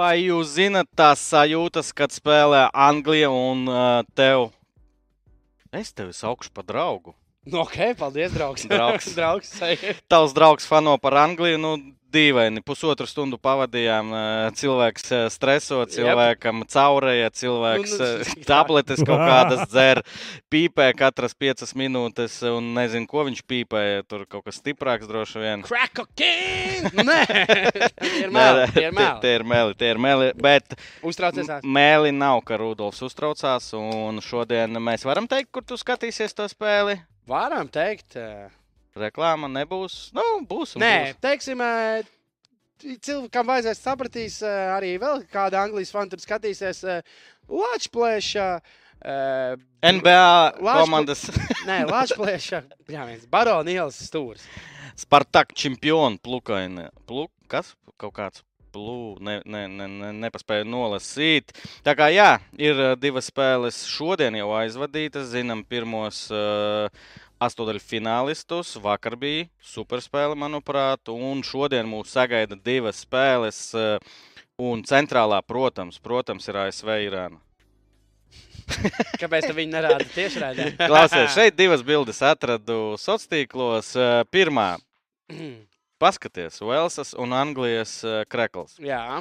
Vai jūs zinat tās sajūtas, kad spēlē Anglija un uh, tev? Es tevi saukšu par draugu. Nu, ok, paldies, draugs. Draugs. draugs. Tavs draugs fano par Angliju. Nu, dīvaini. Pusotru stundu pavadījām. eh, Cilvēks eh, streso, cilvēkam caurēja, cilvēks Nu, nu, eh, tabletes kaut kādas dzer, pīpē katras piecas minūtes, un nezinu, ko viņš pīpēja. Tur kaut kas stiprāks droši vien. Crack cocaine! Nē, tie ir meli. Tie ir meli. tie ir meli, tie ir meli. Bet Uztraucies. m- mēli nav, ka Rudolfs uztraucās. Un šodien mēs varam teikt, kur tu skatīsies to spēli. Varam teikt. Reklāma nebūs. Nu, būs. Nē, būs. teiksim, cilvēkam vajadzēs sapratīs, arī vēl kāda Anglijas fani tur skatīsies. Latvijas NBA Lāčku- komandas Nē, Latvijas Jā, viens Barona ielas stūris. Spartak čempionu plukaini. Pluk, kas? Kaut kāds. Plū, ne, ne, ne, ne, nepaspēju nolasīt. Tā kā jā, ir uh, divas spēles šodien jau aizvadītas. Zinām, pirmos uh, astotdaļu finālistus. Vakar bija superspēle, manuprāt, un šodien mūs sagaida divas spēles. Uh, un centrālā, protams, protams ir ASV Irāna. Kāpēc nerādi tieši redzē? Klausies, šeit divas bildes atradu sociālos tīklos. Uh, Pirmā, paskaties, Velsas un Anglijas uh, krekls. Jā,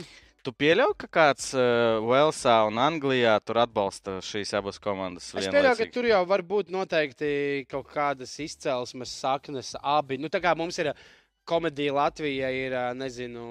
Tu pieļauj, ka kāds uh, Velsā un Anglijā tur atbalsta šīs abas komandas? es pieļauju, ka tur jau var būt noteikti kaut kādas izcelsmes saknes abi. Nu, tā kā mums ir komēdija Latvijā, ir, ā, nezinu,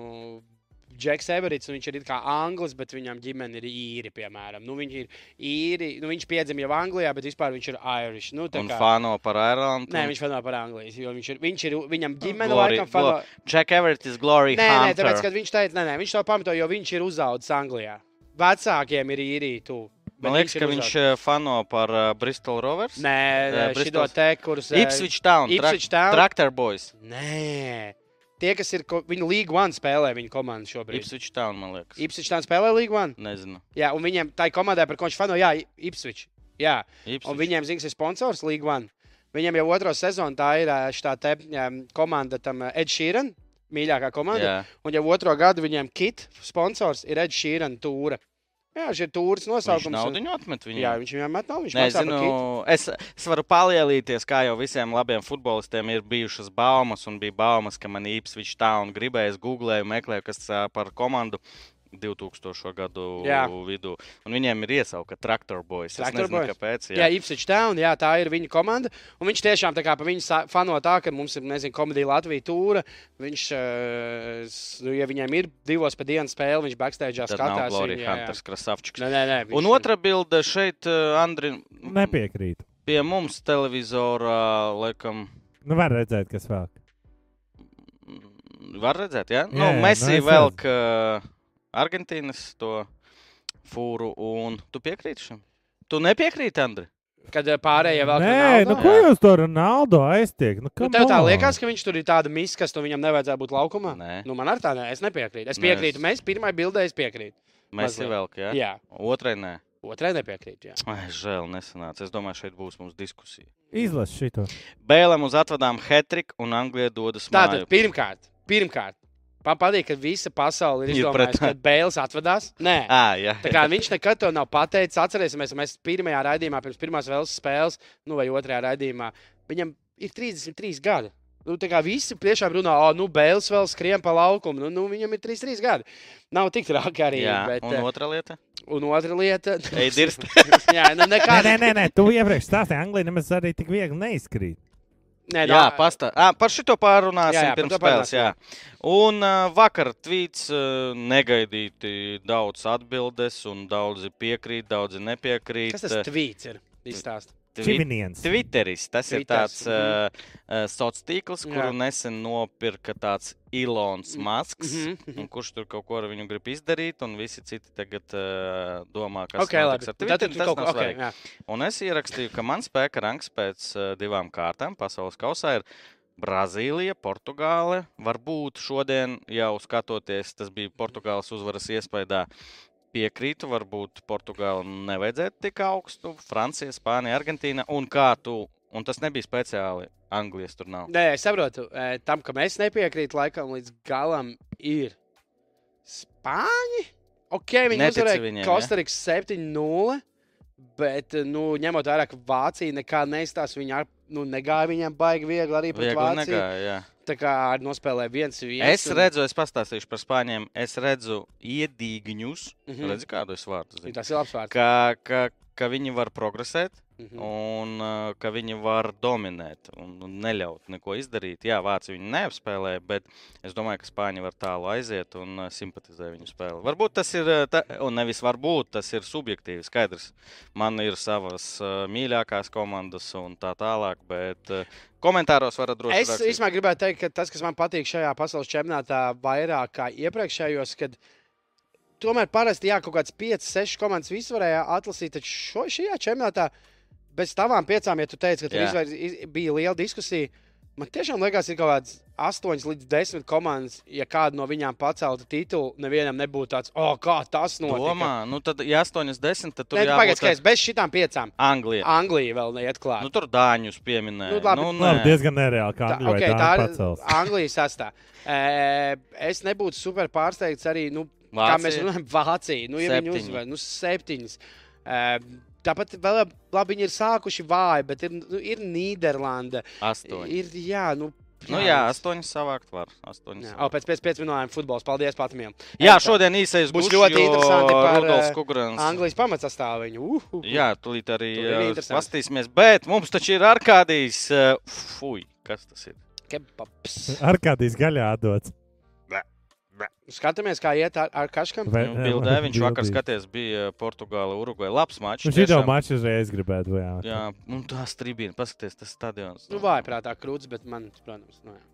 Džeks Everits, viņš ir kā anglis, bet viņam ģimene ir īri, piemēram. Nu, viņš ir īri, nu, viņš piedzima jau Anglijā, bet vispār viņš ir Irish. Nu, tā Un kā- fāno par Irelandu. Nē, viņš fano par Anglijas, jo viņš ir, viņš ir viņam ģimene Glory- laikam fano. Jack Everett is Glory Nē, nē, Hunter. tāpēc, kad viņš teica, nē, nē, viņš to pamato, jo viņš ir uzaugusi Anglijā. Vecākiem ir īrija tu. Man liekas, ka viņš uh, fano par uh, Bristol Rovers. Nē, Eh, šito Bristols- te, kurus. eh, Ipswich Town. Ipswich Town. Traktor Boys. Nē, tie, kas ir, viņu League One spēlē, viņa komanda šobrīd. Ipswich Town, man liekas. Ipswich Town spēlē League One. Nezinu. Jā, un viņiem tā ir komandai, par ko viņš fano, jā, Ipswich. Jā, Ipswich. un viņiem, zināms, ir sponsors League One. Viņiem jau otro sezonu tā ir ā, šitā te komanda, tam ā, Ed Sheeran, mīļākā komanda. Jā. Un jau otro gadu viņiem kit sponsors ir Ed Sheeran tūra. Jā, šis ir tūris Viņš nosaukums. naudu atmet viņam. Jā, viņš viņam met nav. Viņš Nezinu, kitu. es, es varu palielīties, kā jau visiem labiem futbolistiem ir bijušas baumas, un bija baumas, ka man īpaši tā un gribēju, es googlēju, meklēju, kas par komandu 2000. gadu Jā. vidū. Un viņiem ir iesaukta Traktor Boys. Traktor es nezinu, Boys. kāpēc. Jā, Ipswich Town, jā, tā ir viņa komanda. Un viņš tiešām tā kā pa viņu fano tā, ka mums ir, nezinu, komēdija Latvija tūra. Viņš, s- nu, ja viņiem ir divos pa dienu spēle, viņš backstage'ā nav skatās. Jā, jā. Hunters Krasavčiks. Nē, nē, nē. viņš Un otra bilde šeit, uh, Andri, Nepiekrītu. pie mums televizorā, laikam, Nu, var redzēt, kas vēl. mm, var redzēt, ja? Jā, Nu, jā, Messi nu, es velk uh, Argentīnas to fūru, un tu piekrīti šim? Tu nepiekrīti, Andri? Kad ā, pārējie vēl Nē, nu ko jūs to Ronaldo aiztiek? Nu, Nu, tev tā liekas, ka viņš tur ir tāda misa, kas tu viņam nevajadzētu būt laukumā? Nē. Nu, man ar tā nē, es nepiekrītu. Es piekrītu. Mēs pirmai bildē es piekrītu. Messi Mazliet. velk, ja? Jā, Otrai nē. otrai nepiekrītu. Jā. Ai, žēl, nesanāca. Es domāju, šeit būs mums diskusija. Izlaš šito. Bēlēm uz atvadām Hetriku un Anglija dodas Tātad, māju. pirmkārt, pirmkārt, man patīk, ka visa pasaule ir izdomājusi, pret- ka Bēls atvadās. Nē, Ah, jā. Tā kā viņš nekad to nav pateicis, atcerēsimies, mēs pirmajā raidījumā, pirms pirmās vēlas spēles, nu vai otrajā raidījumā, viņam ir 33 gadi. Nu, tā kā visi tiešām runā, o, nu, Bēls vēl skrien pa laukumu. Nu, nu, viņam ir 33 gadi. Nav tik traki arī. jā. Bet, Un eh, otra lieta? un otra lieta. Ej, dirst. jā, nu, Nē, nekā. nē, nē, nē, tu iepriekš stāstīji, Anglija nemaz arī tik viegli neizkrīt. Nē, Jā, pastā. Ah, par šito pārunāsim Jā, jā, pirms spēles. Jā. Un uh, vakar tvīts uh, negaidīti daudz atbildes, un daudzi piekrīt, daudzi nepiekrīt. Kas tas tvīts ir? Izstāst. Čiviniens. Twitteris. Tas ir Twitters, tāds uh, uh, sociāls tīkls, Jā. kuru nesen nopirka tāds Ilons Masks. Mhm, mhm. un Kurš tur kaut ko ar viņu grib izdarīt, un visi citi tagad uh, domā, kas Ok, labi. notiks ar Tad Twitter. tu Tas nav ko, ok, svarīgi. jā. Un es ierakstīju, ka mans spēka rangs pēc uh, divām kārtām pasaules kausā ir Brazīlija, Portugāle. Varbūt šodien jau skatoties, tas bija Portugāles uzvaras iespējā. Piekrītu, varbūt Portugāla nevajadzētu tik augstu, Francija, Spānija, Argentīna. Un kā tu, un tas nebija speciāli, Anglijas tur nav. Nē, es saprotu, e, tam, kam es nepiekrītu, laikam līdz galam ir Spāņi. Ok, viņi Netici uzvarēja viņiem, ja? Kostarikas 7-0. Bet, nu, ņemot vērā, ka Vācija nekā neizstāsta, viņa ar- nu, negāja viņiem baigi viegli arī pret Viegli Vāciju. negāja, jā. Tā kā nospēlēja viens viens. Es redzu, es pastāstīšu par spāņiem. Es redzu iedīgņus. Mm. -hmm. Redzi, kādu es vārdu zinu. Tas ir labs vārds. Ka, ka, ka viņi var progresēt Mhm. un uh, ka viņi var dominēt un, neļaut neko izdarīt. Jā, Vācija viņu neapspēlē, bet es domāju, ka Spāņi var tālu aiziet un uh, simpatizē viņu spēli. Varbūt tas ir, uh, ta, un nevis varbūt tas ir subjektīvi skaidrs. Man ir savas uh, mīļākās komandas un tā tālāk, bet uh, komentāros varat droši Es īstenībā gribētu teikt, ka tas, kas man patīk šajā pasaules čempionātā, vairāk kā iepriekšējos, kad tomēr parasti jā, kaut kāds 5, 6 komandas visu varēja atlasīt. Taču šo, šajā čempionātā bez tavām piecām, ja tu teici, ka tur Jā. izvēr, iz, bija liela diskusija, man tiešām liekas, ir kaut kāds 8 līdz 10 komandas. Ja kāda no viņām paceltu titulu, nevienam nebūtu tāds, oh, kā tas notika. Domā, nu tad, ja 80, tad tur Nē, jābūt pagaidiet, skaidrs, bez šitām piecām. Anglijā. Anglija vēl neiet klāt. Nu, tur dāņus pieminēja. Nu, labi. nu, Labi, nē. diezgan nereāli, kā Angļu okay, tā ir pacels. Anglijas sastāvā. Es nebūtu super pārsteigts arī, nu, kā mēs Vācija? runājam, Vācija. Nu, ja viņi Septiņi. uzvar, nu, septiņas. Eh, Tāpat vēl labi, viņi ir sākuši vāji, bet ir, nu, ir Nīderlanda. Astoņi. Ir, jā, nu, Nu, jā, astoņi savākt var. Astoņi Jā, savākt. o, pēc 5 minūtēm futbols. Paldies, Patmiem. Jā, šodien īsais Būs ļoti interesanti par, Rudolfs eh, Kugrans. Anglijas pamatsastāviņu. Uh, uh, uh. Jā, tūlīt arī interesanti. pastīsimies. Bet mums taču ir Arkādijs. uh, Fui, kas tas ir? Kebaps. Ar kādīs gaļā dots. Skatāmies, kā iet ar, ar kaškam. Vai- Nu, Bildē viņš vakar Bildīši. skaties, bija Portugāla, Urugvai. Labs mačs. Nu, šī jau maču uzreiz gribētu. Jā, Jā, un tā strībīna, paskaties, tas stadions. Nu, vājprātā krūts, bet man, protams, nu, jā.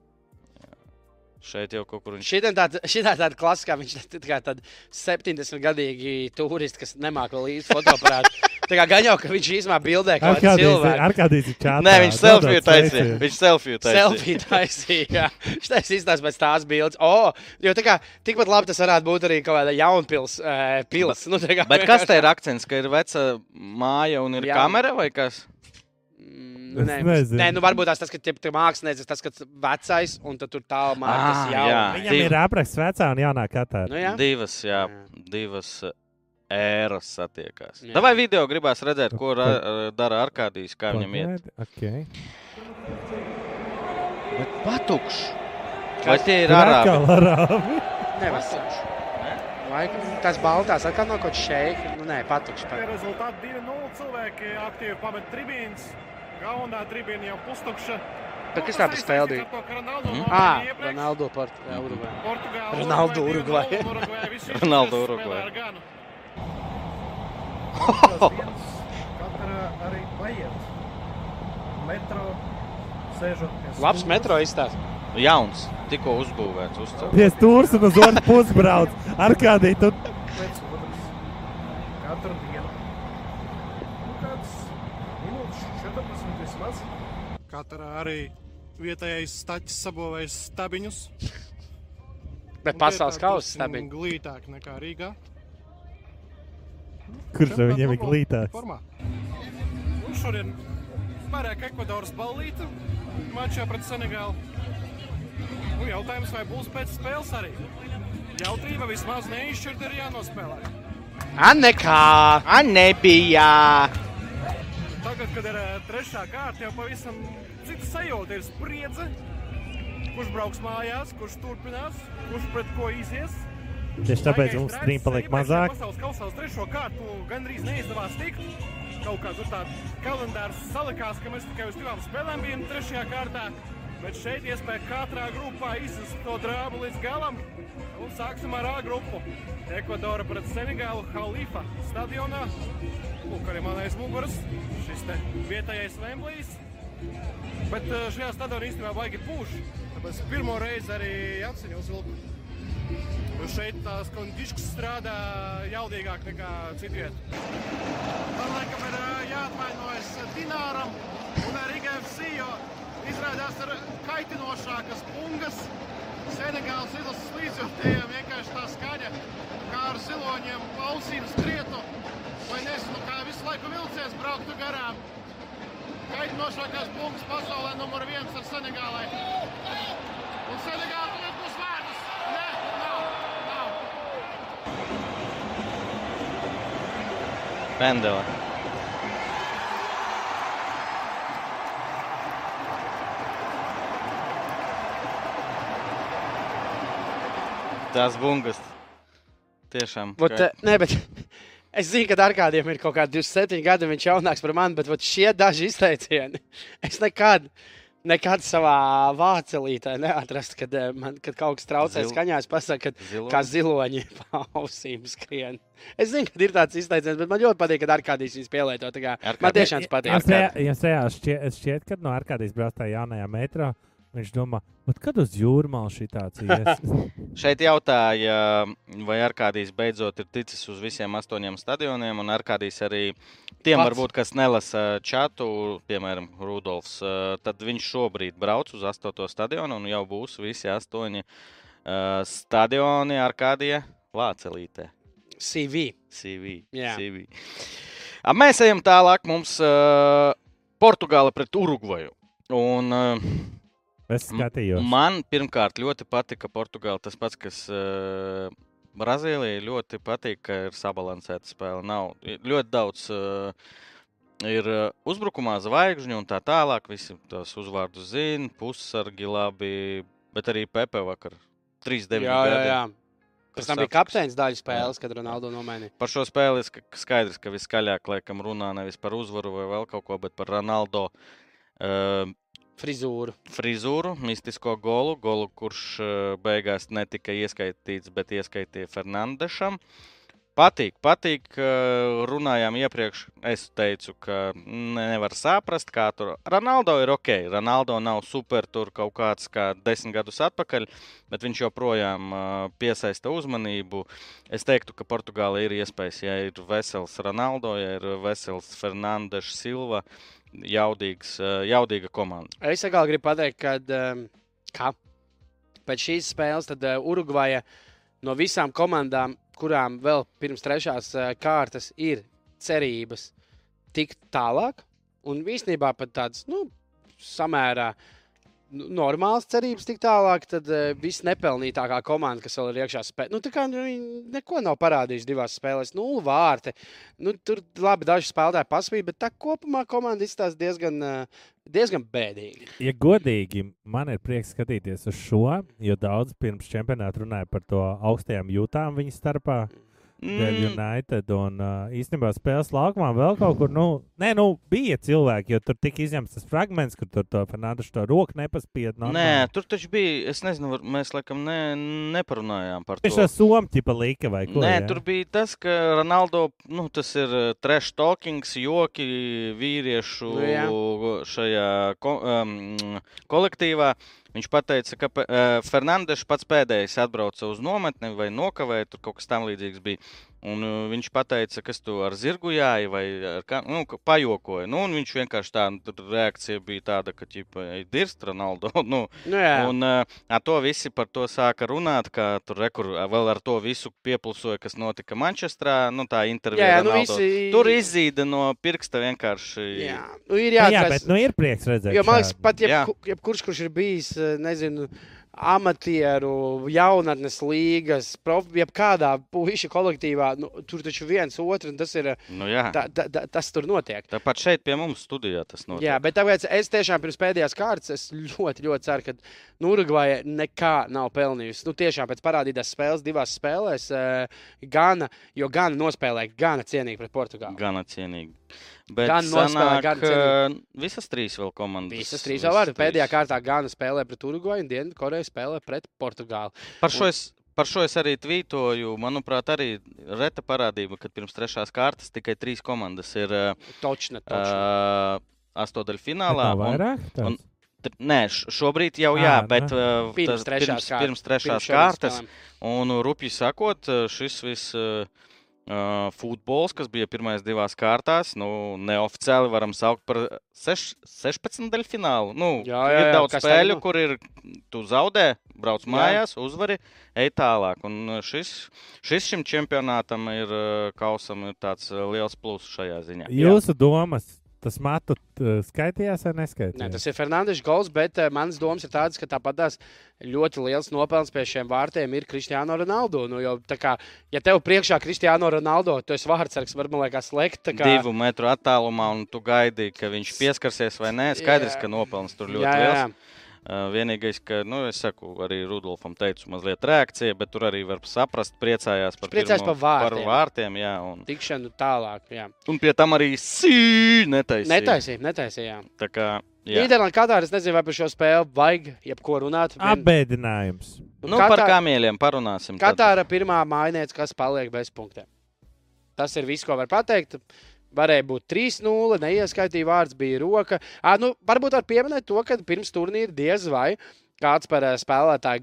Šeit jau kaut kur viņš. Šī ir tāda, šitā tāda klasiskā, viņš ir tā kā tāda 70 gadīgi turisti, kas nemāca īsti fotoaparātu. Tā kā gan jau, ka viņš īstenībā bildē kā Ar kādīs, cilvēku. ar kādīs ir čāta. Nē, viņš selfiju taisīja. Viņš selfiju taisīja. Selfie taisīja. jā. Viņš taisīja izstāst pēc tās bildes. O, jo tā kā tikpat labi tas varētu būt arī kaut kāda jaunpils uh, pils. Nu, tā kā, Bet kas te ir akcents, ka ir veca māja un ir Jā. kamera vai kas? Es Nē, nē, nu varbūt tas, ka tie mākslinieks, tas, kas vecais un tad tur tālu mākslinieks Ah, jau. jā. Viņam ir apraksts vecā un jaunā katā. Nu, jā. Divas, jā, Jā. divas uh, ēras satiekās. Jā. Vai video gribās redzēt, ko ra, uh, dara Arkādijs, kā viņam iet? Okay. Bet patukš! Vai tie ir arābi? atkal arābi. Nevasaras. Vai tās baltās atkal nav kaut kas šeit? Nu, nē, patukši. Tie Pat. rezultāti 2-0 cilvēki aktīvi pamet tribīnas. Galvenā tribīna jau pustukša. Bet kas tā par spēli bija? Mhm. Ah, Ronaldo par Urugvai. Ronaldo Urugvai. Ronaldo Urugvai. Katra arī paiet. Metro sēžot pie Labs stūres. metro izstāsts. Jauns, tikko uzbūvēts. Uzcelts. Pie stūres un uz otru pusi brauc. Ar kādī tu pēc otras. Katru dienu. Nu, kāds minūtes 14 vismaz. Katra arī vietējais staķis sabūvējis stabiņus. Bet pasaules kausa stabiņi. Glītāk nekā Rīgā. Kurš no viņiem ir glītās? Un šodien vairāk Ekvadoras ballīte mačā pret Senegālu. Nu, jautājums, vai būs pēc spēles arī? Jautrība vismaz neizšķirt ir jānospēlē. A, nekā! A, nebija! Tagad, kad ir eh, trešā kārta, jau pavisam cita sajūta ir spriedze. Kurš brauks mājās, kurš turpinās, kurš pret ko izies. Tieši tāpēc mums stream paliek mazāk. Pasaules kausā uz trešo kārtu gandrīz neizdevās tikt. Kaut kā tur tāds kalendārs salikās, ka mēs tikai uz divām spēlēm bijām trešajā kārtā. Bet šeit iespēja katrā grupā izsist to drāmu līdz galam. Un sāksim ar A grupu. Ekvadora pret Senegālu Halifa stadionā. Lūk, arī man aiz muguras šis te vietējais Vemblijs. Bet eh, šajā stadionā īstenībā baigi pūš. Tāpēc pirmo reizi arī apziņu uzvilku. Jo šeit tās kondiškas strādā jaudīgāk nekā citviet. Man laikam ir jāatvainojas Dināram un arī IGFC, jo izrādās ir kaitinošākas pungas. Senegāls izlases līdzjūtējiem vienkārši tā skaņa, kā ar siloņiem ausīm skrietu. Vai nezinu, kā visu laiku vilcies brauktu garām. Kaitinošākās pungas pasaulē numur viens ar Senegālai. Un Senegāla tagad būs vārdas. Nē, nav, nav. Pendela. Tas bungas. Tiešām. Vot, ka- eh, ne, bet es zinu, ka Arkādiem ir kaut kādi 27 gadi, viņš jaunāks par mani, bet vot šie daži izteicieni es nekad. Nekad savā vācelītē neatrastu, kad, eh, man, kad kaut kas traucē Zil- skaņā. Es pasaku, ka Ziloņi? kā ziloņi pa ausīm skrien. Es zinu, ka ir tāds izteiciens, bet man ļoti patīk, kad Arkādijas viņas pielieto. tā kā Man tiešām patīk. Jums reāli šķiet, šķiet, ka no Arkādijas brauc tajā jaunajā metrā. Viņš domā, "Vat kad uz jūrmālu šī tāds ies. Šeit jautāja, vai Arkādijs beidzot ir ticis uz visiem astoņiem stadioniem, un Arkādijs arī tiem, Pats. varbūt, kas nelasa čatu, piemēram, Rudolfs, tad viņš šobrīd brauc uz astoto stadionu, un jau būs visi astoņi uh, stadioni Arkādija Vācelītē. CV. CV. Jā. CV. A, Mēs ejam tālāk. Mums uh, Portugāla pret Urugvaju. Un, uh, Es skatījos. Man pirmkārt ļoti patika Portugāla. Tas pats, kas uh, Brazīlijai ļoti patīk, ka ir sabalansēta spēle. Nav ir ļoti daudz. Uh, Ir uh, uzbrukumā zvaigžņu un tā tālāk. Visi tos uzvārdus zina, pussargi labi, bet arī Pepe vakar. 3-9 Jā, jā, jā. Pēc tam bija kapteinis daļa spēles, kad Ronaldo nomainīja. Par šo spēli skaidrs, ka viskaļāk laikam runā nevis par uzvaru vai vēl kaut ko, bet par Ronaldo uh, Frizūru. frizūru, mistisko golu, golu, kurš uh, beigās netika ieskaitīts, bet ieskaitīja Fernandešam. Patīk, patīk. uh, Runājām iepriekš. Es teicu, ka ne- nevar saprast, kā tur. Ronaldo ir ok. Ronaldo nav super, tur kaut kāds kā desmit gadus atpakaļ, bet viņš joprojām uh, piesaista uzmanību. Es teiktu, ka Portugāla ir iespējas, ja ir vesels Ronaldo, ja ir vesels Fernandes Silva, jaudīgs, uh, jaudīga komanda. Es atkal gribu pateikt, ka um, kā? pēc šīs spēles uh, Urugvaja no visām komandām, kurām vēl pirms trešās uh, kārtas ir cerības tikt tālāk, un īstenībā pat tāds nu, samērā nu, normāls cerības tik tālāk, tad uh, visnepelnītākā komanda, kas vēl ir iekšā spēlē, nu, tā kā nu, viņi neko nav parādījuši divās spēlēs, nulle vārti. Nu, tur labi daži spēlētāji paspīd, bet tā kopumā komanda izstāsta diezgan, uh, diezgan bēdīgi. Ja godīgi, man ir prieks skatīties uz šo, jo daudz pirms čempionāta runāja par to augstajām jūtām viņa starpā. Dēļ Mm, United. Un uh, īstenībā spēles laukumā vēl kaut kur, nu, nē, nu, bija cilvēki, jo tur tika izņemts tas fragments, kur tur to Fernandes to roku nepaspiedu. Nē, tur taču bija. Es nezinu, var- mēs laikam ne, neparunājām par to. Viņš to somu tipa lika vai ko? Nē, jā? tur bija tas, ka Ronaldo, nu, tas ir trash talkings, joki vīriešu Nu, jā. šajā ko, um, kolektīvā. Viņš teica, ka uh, Fernandes pats pēdējais atbrauca uz nometni vai nokavēja, tur kaut kas tam līdzīgs bija. Un uh, viņš teica, kas tu ar zirgu jāja vai ar kā, nu, pajokoja. Nu, un viņš vienkārši tā, tur reakcija bija tāda, ka, ej, dirst Ronaldo. nu, Nu, jā, Un uh, ar to visi par to sāka runāt, ka tur rekur, vēl ar to visu pieplusoja, kas notika Manchestrā. Nu, tā intervija jā, ar nu, Ronaldo. visi... Tur izzīda no pirksta vienkārši. Jā, nu, ir Nu, jā, jāatcerās. bet nu, ir prieks redzēt. Jo man liekas, pat Jā. jebku, jebkurš, kurš ir bijis, nezinu, amatieru, jaunatnes līgas, jebkādā puiša kolektīvā, nu, tur taču viens otru, un tas ir, eh, Nu, ta, ta, ta, tas tur notiek. Tāpat šeit pie mums studijā tas notiek. Jā, bet tāpēc es tiešām pirms pēdējās kārtas es ļoti, ļoti ceru, ka nu, Urugvaja nekā nav pelnījusi. Nu, tiešām pēc parādītās spēles, divās spēlēs, uh, Gana, jo Gana nospēlēja Gana cienīgi pret Portugāli. Gana cienīgi. Bet Gan nospēlē, sanāk, gan uh, visas trīs vēl komandas. Visas trīs jau var. Pēdējā kārtā Gana spēlē pret Urugvaju un Dienvidkoreja spēlē pret Portugāli. Par šo es, par šo es arī tvītoju. Manuprāt, arī reta parādība, ka pirms trešās kārtas tikai trīs komandas ir uh, Točna, točna. uh, astotdaļfinālā. Bet un- vairāk. un- Tr- Nē, šobrīd jau jā, bet nu. uh, Pirms trešās pirms, pirms trešās Pirms kārtas. spēlēm. Un, rupji sakot, šis viss uh, uh, futbols, kas bija pirmais divās kārtās, nu, neoficiāli varam saukt par seš, 16 daļu finālu. Nu, Jā, jā, ir jā, daudz kas tagad spēļu, kur ir tu zaudē, brauc Jā. mājās, uzvari, ej tālāk. Un šis, šis šim čempionātam ir kausam ir tāds liels pluss šajā ziņā. Jūsu domas, tas matu t- skaitījās vai neskaitījās? Nē, tas ir Fernandes gols, bet uh, manas domas ir tādas, ka tāpat tās ļoti liels nopelns pie šiem vārtiem ir Kristiāno Ronaldo. Nu, jo, tā kā, ja tev priekšā Kristiāno Ronaldo, tu esi vārdsargs, varbūt liekas, slēgt. tā Kā... Divu metru attālumā, un tu gaidīji, ka viņš pieskarsies vai nē. Skaidrs, Jā. ka nopelns tur ļoti Jā, jā, jā. liels. Uh, Vienīgais, ka, nu, es saku, arī Rudolfam teicu, mazliet reakcija, bet tur arī var saprast, priecājās par, Priecājās pirmo- par vārtiem. par vārtiem jā, un, Tikšanu tālāk. Jā. un pie tam arī sī netaisīja. Netaisīja, netaisīja. jā. Tā kā, jā. Nīderlandē, Katāra, es nezinu, vai par šo spēli vajag jebko runāt. Vien- Apbēdinājums. Nu, par kamieļiem parunāsim. tad. Katāra pirmā mājniece, kas paliek bez punktiem. Tas ir viss, ko var pateikt. Varēja būt 3-0, neieskaitīja vārds, bija roka. À, nu, varbūt var pieminēt to, ka pirms turnīra diez vai kāds par ā, spēlētāju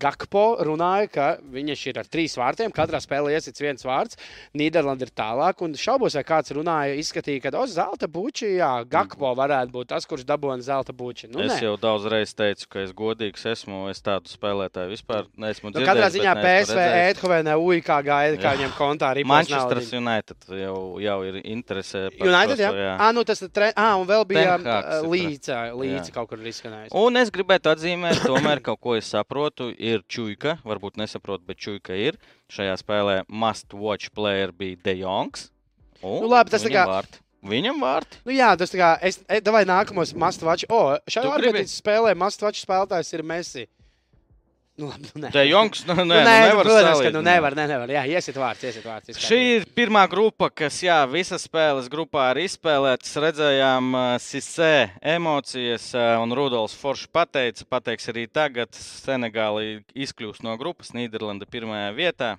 Gakpo runāja, ka viņš ir ar trīs vārtiem. Katrā spēlē iesits viens vārds. Nīderlanda ir tālāk. Un šaubos, vai kāds runāja, izskatīja, ka uz zelta buči, jā, Gakpo varētu būt tas, kurš dabūna zelta buči. Nu, es nē. jau daudz reizes teicu, ka es godīgs esmu. Es tādu spēlētāju vispār neesmu Nu, dzirdējis. katrā ziņā PSV. Eidhovenē UIK gaida, kā viņam kontā arī Manchester United jau, jau ir interesē. United, jā. jā. Ah, nu tas tre... ah, un vēl bija ir līdzi, līdzi Jā. kaut kur izskanējis. Un es gribētu atzīmēt, tomēr kaut ko es saprotu. Ir čūka, varbūt nesaprotu, bet čūka ir. Šajā spēlē must watch player bija De Jongs. un Nu, labi, tas viņam kā- Vārti. Viņam vārti. Nu, jā, tas tā kā es, e, vai nākamos mastvaču. O, šajā? Argentīnas spēlē mastvaču spēlētājs ir Messi. Nu, labi, nu. De Jongs, nu, nē, Nu, nu, nē, nevar protams, ka nu nevar, ne, nevar. Jā, iesiet vārds, iesiet vārds. izskaidro. Šī ir pirmā grupa, kas, jā, visas spēles grupā ir izspēlētas. Redzējām, uh, Sisē emocijas, uh, un Rudolfs Foršs pateica, pateiks arī tagad, Senegāli izkļūst no grupas, Nīderlanda pirmajā vietā.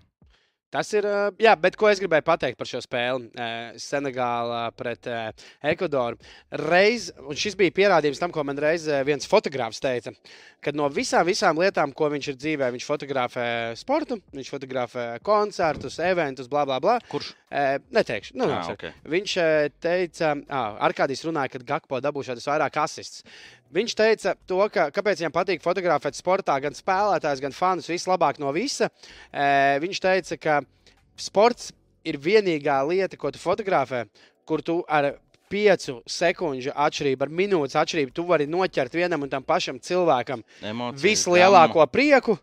Tas ir. ā, Jā, bet ko es gribēju pateikt par šo spēli? Ā, Senegālā pret ā, Ekvadoru. Reiz, un šis bija pierādījums tam, ko man reiz viens fotogrāfs teica, ka no visām, visām lietām, ko viņš ir dzīvē, viņš fotografē sportu, viņš fotografē koncertus, eventus, bla, bla, bla. Kurš? Neteikšu. Nu, Ah, ah, ok. Viņš ā, teica, ah, Arkādijs runāja, ka Gakpo dabūšās vairāk asists. Viņš teica, to, ka, kāpēc viņam patīk fotografēt sportā, gan spēlētājs, gan fanus, vislabāk no visa. Viņš teica, ka sports ir vienīgā lieta, ko tu fotografē, kur tu ar piecu sekundžu atšķirību, ar minūtes atšķirību, tu vari noķert vienam un tam pašam cilvēkam Emocijas, vislielāko prieku.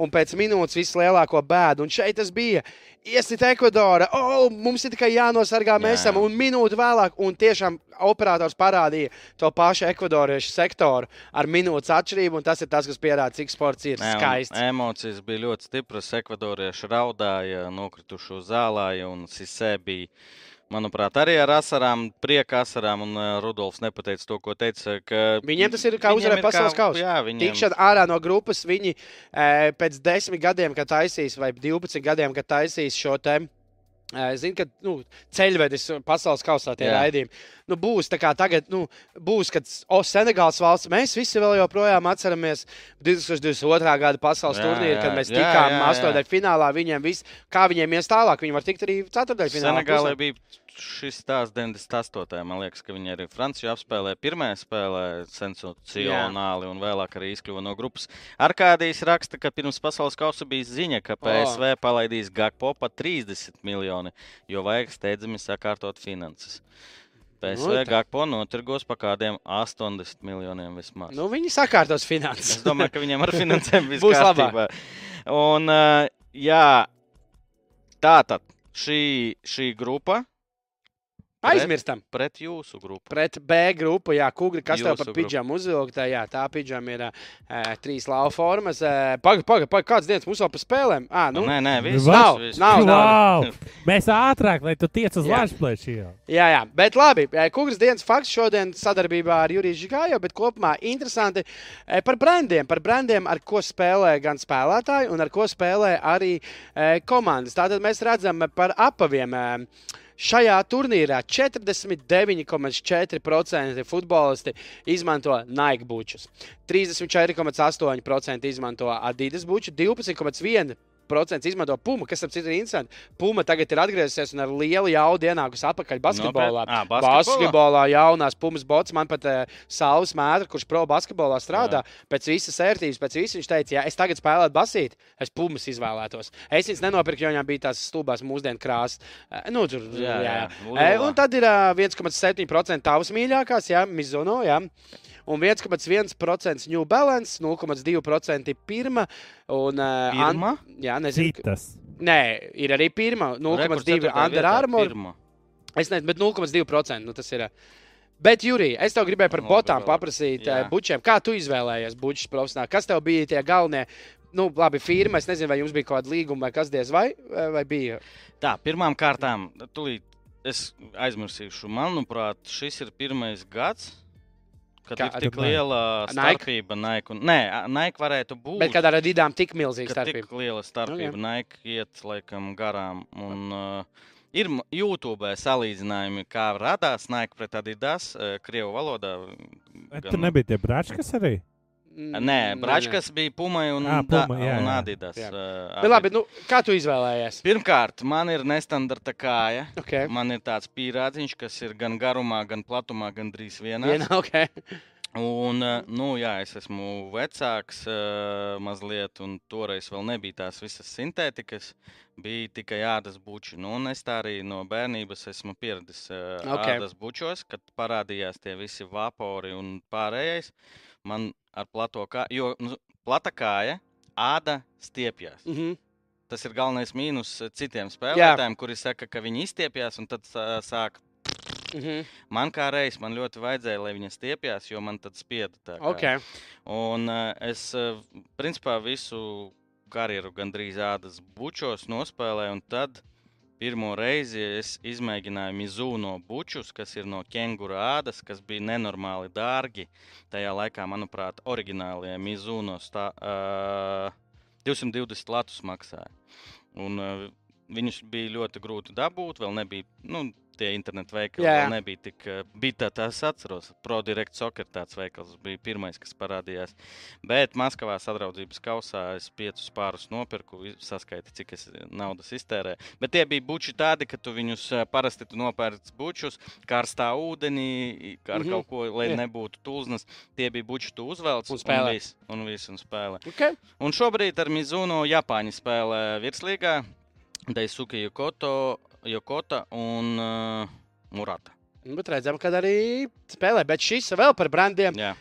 Un pēc minūtes vislielāko bēdu. Un šeit tas bija. Iesit Ekvadora. Oh, mums ir tikai jānosargā. Mēs Jā, esam. jā. Un minūti vēlāk, un tiešām operators parādīja to pašu ekvadoriešu sektoru ar minūtes atšķirību. Un tas ir tas, kas pierāda, cik sports ir un skaists. Emocijas bija ļoti stipras. Ekvadorieši raudāja, nokrituši uz zālāja, un Sisē bija, manuprāt, arī ar asarām, prieka asarām. Un uh, Rudolfs nepateica to, ko teica. Viņiem tas ir kā uzvarēt pasaules kausu. Jā, viņiem Tikšana ārā no grupas, viņi e, pēc desmit gadiem, kad taisīs, vai 12 gadiem, kad taisīs šo te. Es zinu, ka nu, ceļvedis pasaules kausā tie raidījumi. Nu, būs tā kā tagad, nu, būs, kad o, Senegāls valsts, mēs visi vēl joprojām atceramies 2022. gada pasaules turnīru, kad mēs Jā, tikām astoņdaļ finālā. Viņiem viss, kā viņiem ies tālāk, viņi var tikt arī ceturdaļ finālā. Senegālē bija šis stāsts 98. Man liekas, ka viņi arī Franciju apspēlēja pirmajā spēlē sensacionāli un vēlāk arī izkļuva no grupas. Arkādijs raksta, ka pirms pasaules kausa bija ziņa, ka PSV palaidīs Gakpo pa 30 miljoni, jo vajag steidzami sakārtot finanses. PSV. Gakpo notirgos pa kādiem 80 miljoniem vismaz. Nu, viņi sakārtos finanses. Es domāju, ka viņiem ar finansēm viss Būs kārtībā. Un, uh, jā, tā tad šī, šī grupa Aizmirstam. pret jūsu grupu. Pret B grupu, jā, kūri, kas tev Jūsu par grupu. pidžamu uzvilkta. Jā, tā pidžama ir uh, trīs lauva formas. Pagaid, pagaid, pag, kāds dienas mums vēl par spēlēm? Ah, Nu, nē, nē, viss. Nav, viss, nav, viss. Wow! Mēs ātrāk, lai tu tiec uz Jā. Latvijas jau. jā, jā, bet labi. Kūris dienas fakts šodien sadarbībā ar Juriju Žigāju, bet kopumā interesanti eh, par brandiem. Par brandiem, ar ko spēlē gan spēlētāji, un ar ko spēlē arī eh, komandas. Tātad mēs redzam par apaviem. eh, Šajā turnīrā 49,4% futbolisti izmanto Nike bučus, 34,8% izmanto Adidas buču, 12,1% procents izmanto Puma, kas, ap citu, ir interesanti. Puma tagad ir atgriezusies un ar lielu jaudu ienākusi atpakaļ basketbolā. Nopietni? Ā, basketbolā? basketbolā jaunās Pumas bots, man pat uh, Sauls Mētra, kurš pro basketbolā strādā, Jā. pēc visas ērtības, pēc visas viņš teica, ja es tagad spēlētu basīt, es Pumas izvēlētos. Es viņas nenopirku, jo viņām bija tās stulbās mūsdienu krāsas. Uh, nu, tur, jā, jā. jā. Un tad ir uh, 1,7% tavas mīļākās, jā, Mizuno. Jā. Un 1,1% New Balance, 0,2% pirma. Un, uh, Pirma? An, jā, nezinu. Citas. Nē, ir arī pirma, 0,2% Under Armour. Es nezinu, bet 0,2% nu, tas ir. Bet, Jurija, es tev gribēju par Nu, botām paprasīt, Jā. Jā. bučiem. Kā tu izvēlējies bučus profesionāli? Kas tev bija tie galvenie? Nu, labi, firma. Es nezinu, vai jums bija kaut kāda līguma vai kas diez vai, vai bija. Tā, pirmām kārtām, tūlīt es aizmirsīšu. Manuprāt, šis ir pirmais gads. Kad Kā- ir tik Nike. liela starpība Nike. Un, nē, Nike varētu būt. Bet kad ar Adidām tik milzīga ka tik starpība. liela starpība. Nu, Okay. Nike iet laikam garām. Un, uh, ir YouTube salīdzinājumi, kā radās Nike pret Adidas, uh, Krievu valodā. Bet gan- tur nebija tie bračkas arī. Nē, Bračkas bija Puma un, da, Puma, jā, un jā. Adidas. Jā. uh, Bet, labi, nu, kā tu izvēlējies? Pirmkārt, man ir nestandarta kāja. Okay. Man ir tāds pīrādziņš, kas ir gan garumā, gan platumā, gan drīz vienā. Viena, okay. Un, nu, jā, es esmu vecāks mazliet, un toreiz vēl nebija tās visas sintētikas. Bija tikai ādas buči. Nu, un es tā arī no bērnības esmu pieradis Ok. okay. ādas bučos, kad parādījās tie visi vapori un pārējais. Man ar plato kāju, jo nu, plata kāja, āda stiepjas. Mm -hmm. Tas ir galvenais mīnus citiem spēlētājiem, kuri saka, ka viņi izstiepjas un tad uh, sāk Mm -hmm. Man kā reiz man ļoti vajadzēja, lai viņa stiepjas, jo man tad spieda okay. Un uh, es, uh, principā, visu karjeru gandrīz ādas bučos nospēlēju, un tad pirmo reizi es izmēģināju Mizuno bučus, kas ir no ķēngura ādas, kas bija nenormāli dārgi. Tajā laikā, manuprāt, oriģinālie Mizuno stā, uh, 220 latus maksāja. Un, uh, Viņus bija ļoti grūti dabūt, vēl nebija nu, tie internetu veikali. Jā, jā. Nebija tik, uh, bija tā, es atceros, ProDirect Soccer tāds veikals bija pirmais, kas parādījās. Bet Maskavā sadraudzības kausā es piecus pārus nopirku, saskaiti, cik es naudas iztērēju. Bet tie bija buči tādi, ka tu viņus ā, parasti tu nopērci bučus, karstā ūdenī, ar mm. -hmm. kaut ko, lai Jā. nebūtu tulznas. Tie bija buči, tu uzvelc Un spēlē. Un viss, un viss, un spēlē. Okay. Un šobrīd ar Mizuno Japāņu spēlē virslīgā Daisuke Yokoto, Yokota un uh, Murata. Nu, Bet redzam, ka arī spēlē. Bet šis vēl par brandiem. Jā.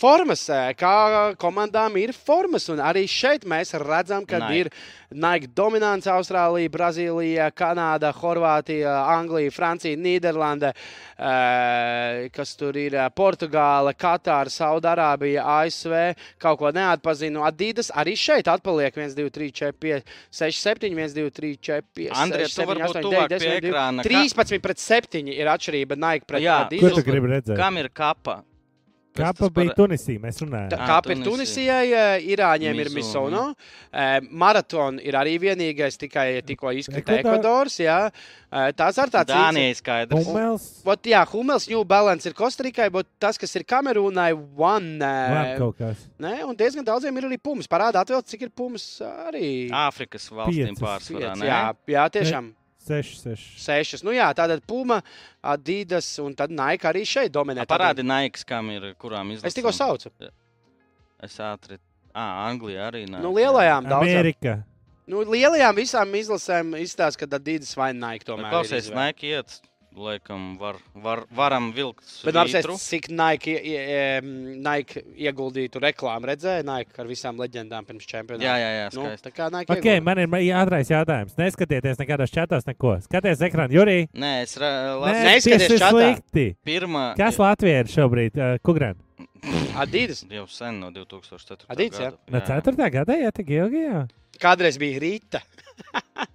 Formas, eh, kā komandām ir formas, un arī šeit mēs redzam, ka Nike. ir Nike dominants Austrālija, Brazīlija, Kanāda, Horvātija, Anglija, Francija, Nīderlande, eh, kas tur ir eh, Portugāla, Katāra, Saudārābija, ASV, kaut ko neatpazinu. Adidas arī šeit atpaliek 1, 2, 3, 4, 5, 6, 7, 1, 2, 3, 4, 5, Andrej, 6, tu 7, varbūt 8, tuvāk 9, pie 10, ekrāna. 13 pret 7 ir atšķirība Nike pret Jā, Kur Adidas. tu gribi redzēt? Kam ir kapa? Kāpa par- bija Tunisija, mēs runājām. Tā Ā, kā ir Tunisija. Tunisijai, Irāņiem ir Mizuno. Misono. Maratona ir arī vienīgais, tikai tikko izkrita Ekvador- Ekvadors. jā. Tās ar tāds Dānijai skaidrs. Humels, Vot, jā, Humels, New Balance ir Kostarikai, bet tas, kas ir Kamerūnai, One. Ne, un diezgan daudziem ir arī pumas. Parādā atvēl, cik ir pumas arī. Āfrikas valstīm pārsvarā. Ne? jā, jā, tiešām. Seši, seši. Sešas. Nu jā, tātad Puma, Adidas un tad Nike arī šeit dominē. A, Parādi Nike, kam ir, kurām izlasīt. Es tikko saucu. Es ātri. Ah, Anglijā arī nāk. Nu, lielajām daudzām. Amerika. Nu, lielajām visām izlasēm izstāsta, ka Adidas vai Nike tomēr. ir Klausies. Nike iet, laikam, var, var, varam vilkt. Bet apsēst, cik Nike, ie- ie- Nike ieguldītu reklāmu, redzēja Nike ar visām leģendām pirms čempionāta. Jā, jā, jā, nu, skaisti. tā kā Nike. Ok, ieguldīja. man ir ātrais jautājums. Neskatieties nekādos čatos, neko. Skaties ekrānu, Jurī. Nē, es neskaties čatā. slikti. Pirmā. Kas Latvijā ir šobrīd? Uh, Kugran? Adidas. Jau sen no 2004. Adidas, jā? gada. No 4. gada, jā, tik ilgi. Jā. Kādreiz bija Rīta.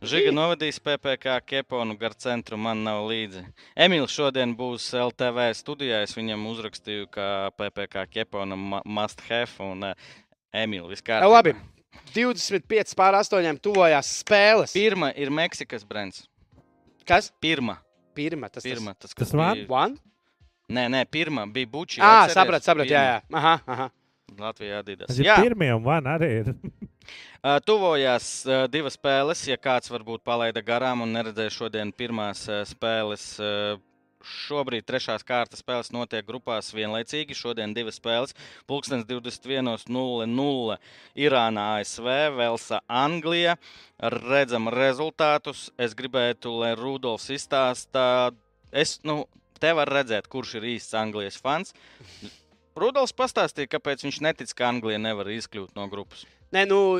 Žiga novadīs PPC Keponu gar centru, man nav līdzi. Emīls šodien būs LTV studijā. Es viņam uzrakstīju, ka PPC Kepona ma- must have un uh, Emīls vispār. Jā, labi. 25 pār 8 tuvojās spēles. Pirmā ir Meksikas brands. Kas? Pirmā. Pirmā. Tas, Pirmā, tas, Tas kas var? bija. One? Nē, nē, pirmā bija buči. Ah, sapratu, sapratu. Jā, jā. Aha, aha. Latvijā Adidas. Tas ir Jā, pirmie, un man arī ir. ā, tuvojās ā, divas spēles. Ja kāds varbūt palaida garām un neredzēja šodien pirmās ā, spēles. Šobrīd trešās kārtas spēles notiek grupās vienlaicīgi. Šodien divas spēles. Pulkstenis 21.00 Irānā, ASV, Velsa, Anglija. Redzam rezultātus. Es gribētu, lai Rudolfs izstāsta. Es, nu, te var redzēt, kurš ir īsts Anglijas fans. Rudolfs pastāstīja, kāpēc viņš netic, ka Anglija nevar izkļūt no grupas. Nē, nu,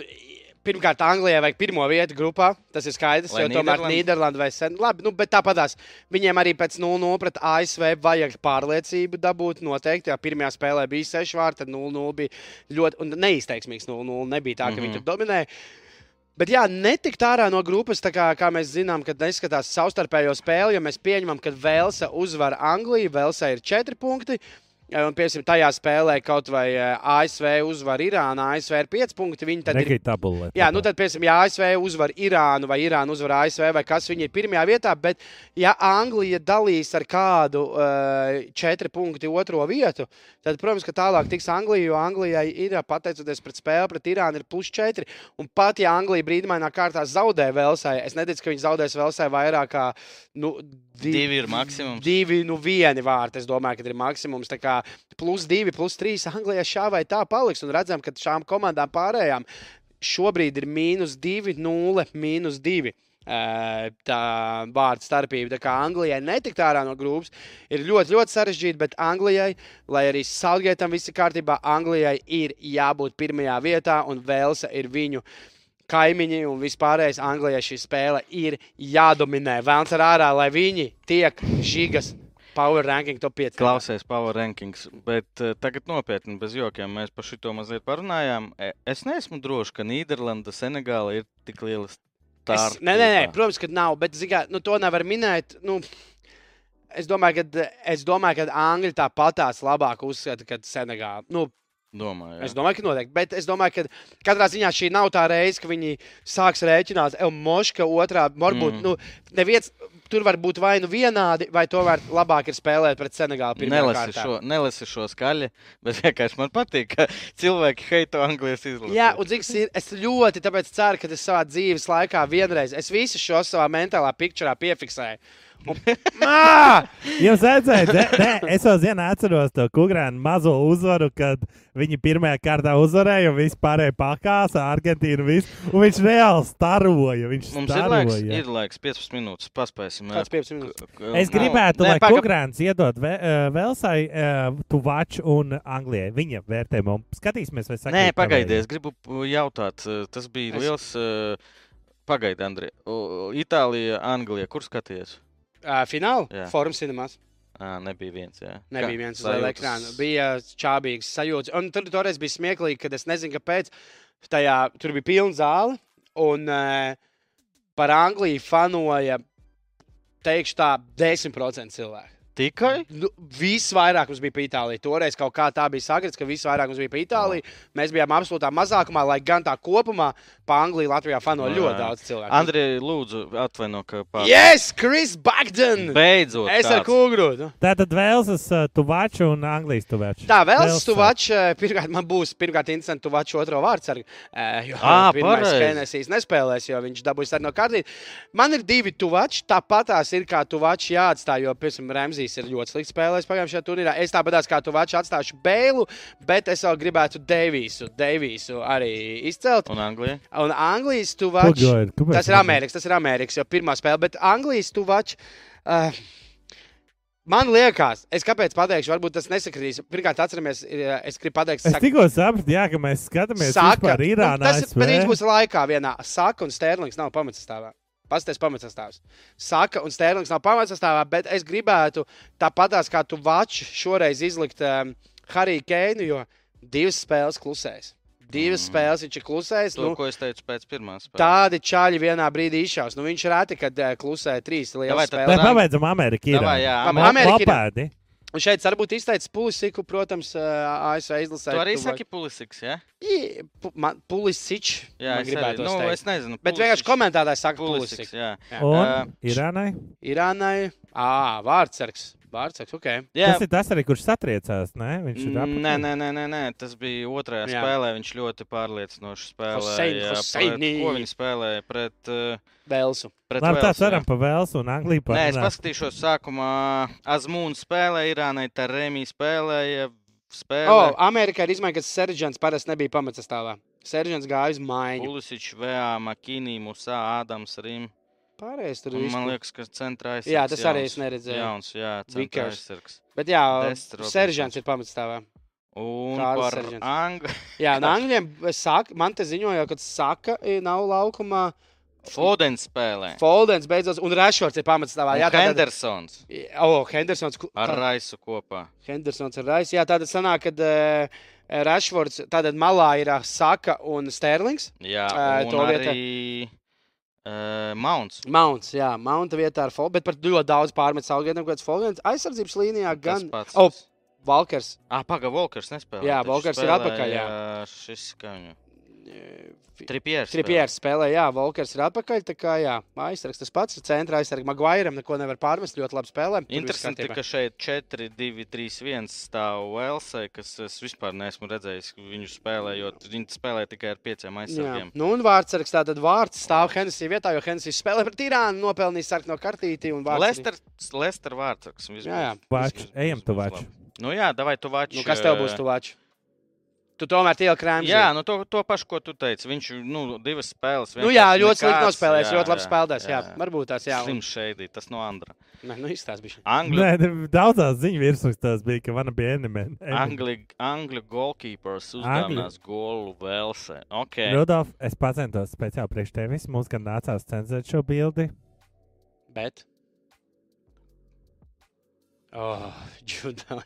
pirmkārt, Anglijai vajag pirmo vietu grupā. Tas ir skaidrs, Lai jo tomēr Nīderlanda- vai sen. Labi, nu, bet tāpatās viņiem arī pēc 0-0 pret ASV vajag pārliecību dabūt. Noteikti, ja pirmajā spēlē bija 6 vārti, tad 0-0 bija ļoti neizteiksmīgs 0-0. Nebija tā, ka mm -hmm. viņi Mhm. tur dominēja. Bet, jā, netikt ārā no grupas, tā kā, kā mēs zinām, kad neskatās savstarpējo spēli, jo mēs pieņemam, ka Velsa uzvar Angliju. Velsa ir 4 punkti. Un, piemēram, tajā spēlē kaut vai eh, ASV uzvar Irānu, ASV ir 5 punkti. Viņi tad ir Nekīt tabulē. Jā, nu tad, piemēram, ja ASV uzvar Irānu vai Irāna uzvar ASV vai kas viņi ir pirmajā vietā, bet ja Anglija dalīs ar kādu uh, četru punktu otro vietu, tad, protams, ka tālāk tiks Anglija, jo Anglijai ir pateicoties pret spēli pret Irānu ir plus 4. Un pat ja Anglija brīdimainā kārtā zaudē Velsai, es neticu, ka viņi zaudēs Velsai vairāk kā nu, di Divi ir maksimums. Divi, nu, vieni vārti. Es domāju, ka ir maksimums. Tā kā plus divi, plus trīs Anglijā šā vai tā paliks. Un redzam, ka šām komandām pārējām šobrīd ir mīnus divi, nulle, mīnus divi. Tā vārdu starpība. Tā kā Anglijai netikt ārā no grupas ir ļoti, ļoti sarežģīta, bet Anglijai, lai arī Saudgētam viss ir kārtībā, Anglijai ir jābūt pirmajā vietā, un Velsa ir viņu kaimiņi un vispārējais Anglijai šī spēle ir jādominē. Vēlams ar ārā, lai viņi tiek žigas power ranking top 5. Klausies, Power Rankings. Bet uh, tagad nopietni, bez jokiem, mēs par šo mazliet parunājām. E, Es neesmu drošs, ka Nīderlanda, Senegāla ir tik lielas. Es, nē, nē, nē, protams, ka nav. Bet zikā, nu, to nevar minēt. Nu, es domāju, ka, es domāju, ka Angļi tāpatās labāk uzskata, ka Senegāla. Nu, Domāju, Es jā. domāju, ka noteikti. Bet es domāju, ka katrā ziņā šī nav tā reize, ka viņi sāks rēķināt, jau moška otrā. Varbūt Mm. nu, neviens, tur var būt vai nu vienādi, vai tomēr labāk ir spēlēt pret Senegālu. Nelasi šo, nelasi šo skaļi, bet vienkārši man patīk, ka cilvēki heito Anglijas izlasi. Jā, un ir, es ļoti tāpēc ceru, ka es savā dzīves laikā vienreiz, es visu šo savā mentālā pikčurā piefiksēju. Jūs redzat, ne, ne, es vēl zinu, atceros to Kungrānu mazo uzvaru, kad viņi pirmajā kārtā uzvarēja, un viss pārējie pakāsa, Argentīna, viss, un viņš reāli staroja. Viņš Mums ir staroja. laiks, ir laiks, 15 minūtes. Paspēsim. Kāds 5 minūtes? Es gribētu, Nē, lai paga- Kungrāns iedod ve, uh, Velsai, uh, Tuvaču un Anglijai. Viņa vērtējumu. Skatīsimies, vai sakrīt Nē, tavēji. pagaidiet, es gribu jautāt. Tas bija Es- liels. uh, Pagaidiet, Andri. Itālija, Anglija. Kur skaties? Uh, finālā Jā. Forums cinemās. À, nebija viens. Jā. Nebija viens uz liela ekrāna. Bija čābīgs sajūta. Un tur toreiz bija smieklīgi, kad es nezinu, kāpēc. Tajā, tur bija pilna zāle. Un uh, par Angliju fanoja, teikšu tā, 10% cilvēku. Tikai? Nu, Visvairāk mums bija pa Itāliju. Toreiz kaut kā tā bija sakrits, ka visvairāk mums bija pa Itāliju. Mēs bijām absolūtā mazākumā, lai gan tā kopumā pa Angliju Latvijā fano Jā. ļoti daudz cilvēku. Andrei, lūdzu, atvaino, ka pār... Yes, Chris Bagden! Beidzot! Es ar. Nu. Tātad Velsas, uh, Tuvaču un Anglijas Tuvaču. Tā, vēl Velsa. Stuvačs. Pirmkārt, man būs pirmkārt interesanti Tuvačs otro vārdu sargu. eh, Jo Ā, pirmais. Kenesijas nespēlēs, jo viņš dabūs arī no kārtības. Man ir divi Tuvačs. Tāpatās ir kā Tuvačs jāatstāj, jo, piemēram, Remzijs ir ļoti slikts spēlējis pagājušajā turnīrā. Es tāpatās kā Tuvačs atstāšu Bēlu, bet es vēl gribētu Deivīsu, Deivīsu arī izcelt. Un Anglija? Un Anglijas. Pagaid, kāpēc Tas ir? Amerikas, tas ir Amerikas, jau pirmā spēle. Bet Anglijas Tuvačs. Uh, Man liekas, es kāpēc pateikšu, varbūt tas nesakritīs. Pirmkārt, atceramies, ir, es gribu pateikt, Es saka- tikko sapratu, jā, ka mēs skatāmies Irānā. nu, tas ir, ASV. būs laikā vienā. Saka, un Stērlings nav pamatsastāvā. Pastāstiet, pamatsastāvs. Saka, un Stērlings nav pamatsastāvā, bet es gribētu tāpatās kā tu vači šoreiz izlikt um, Hariju Keinu, jo divas spēles klusēs. Divas mm. spēles viņš ir klusējis. To, Nu, ko es teicu pēc pirmās spēles. tādi čaļi vienā brīdī izšaus. Nu, viņš reti, kad uh, klusē trīs lielas tad spēles. Davai. pabeidzam Ameriku. Davai, jā, Am- Amerika. Amerika. Un šeit varbūt izteicis Pulisiku, protams, uh, ASV izlasē. Tu arī saki Pulisiks, jā? Pulisič. Jā, man es, arī, gribētu nu, teikt. es nezinu. Bet vienkārši komentētājs saka Pulisiks, Pulisiks. jā. Jā. Un Ā, Irānai? Irānai, ah, vārdsargs. Vārtsaks, ok. Jā, Tas ir tas arī, kurš satriecās. Ne? Viņš ir Nē, apakaļ. nē, nē, nē, nē, tas bija otrajā Jā. spēlē. Viņš ļoti pārliecinoši spēlēja. Husseini. Pret, ko viņi spēlēja pret, uh, Velsu. pret Labi, tā Velsu, jā. ceram pa Velsu un Angliju. Nē, es paskatīšos, sākumā Azmūna spēlēja, Irānai Tarēmī spēlēja. O, Spēlē. Amerikā ir izmaiņa, ka Seržants parasti nebija pamatsastāvā. Seržants gāja uz maiņu. Pulisiņš, Vēā, Makīnī, Musā, Ādams, Rīm. Pārējais tur viss. Man liekas, ka centrā aizsargs. Jā, tas arī jauns. es neredzēju. Jauns, jā, centrā aizsargs. Bet jā. Seržants ir pamatsastāvā. Un Kārlis par. Angļu. Jā, un Angļiem saka, man te ziņoja, ka Saka ir nav laukumā. Fodens spēlē. Foldens beidzot, un Rašfords ir pamatsastāvā. Jā, tātad- Hendersons O, Hendersons. ku- ar Raisu kopā. Hendersons ar Raisu. Jā, tātad sanāk, ka uh, Rašfords, tātad malā ir Saka un Sterlings. Jā, Ā, un to vietā- arī uh, Mounts. Mounts, jā, Mounta vietā ar Foldu, bet par ļoti daudz pārmet Salgēnam, kāds Folds aizsardzības līnijā Tas gan. pats. O, Valkers. Ah, paga, Volkers nespēlē. Jā, taču Volkers ir atpakaļ, jā. Šis, eh, Tripieris. Tripieris spēlē, jā, Volkers ir atpakaļ. Tā kā jā, aizsargs tas pats, centra aizsargs Maguiram neko nevar pārmest, ļoti labi spēlē. Interesanti, ka šeit 4, 2, 3, 1 stāv Velsē, kas es vispār neesmu redzējis viņu spēlējot. Viņi spēlē tikai ar pieciem Jā. aizsargiem. Nu, un vārdsargs tātad vārds stāv Hensija vietā, jo Hensija spēlē pret Irānu, nopelnījis sarkano kartīti. vārds Lester, Lester vārdsargs. Jā, jā. Vač, ejam tu vač. Nu jā, davai tu vač. Nu, kas tev būs ā, tuvāks? Tu tomēr tie krāpjas. Jā, nu to, to pašu, ko tu teici. Viņš nu, divas spēles. Nu, jā, ļoti slikti nospēlējis, Jā, ļoti labi jā, spēlētājs. Jā, jā. varbūt tās, jā. Slims šeit, tas no Andra. Nē, nu izstāst bišķi. Angļu, Nē, ne, daudzās ziņu virsrakstās bija, ka man bija enemy. Angļu, Angļu goalkeepers uzdāvinās golu Velsē. Okay. Rudolf, es pacentos speciāli priekš tevis. Mums gan nācās cenzēt šo bildi. Bet. Oh, Džuda.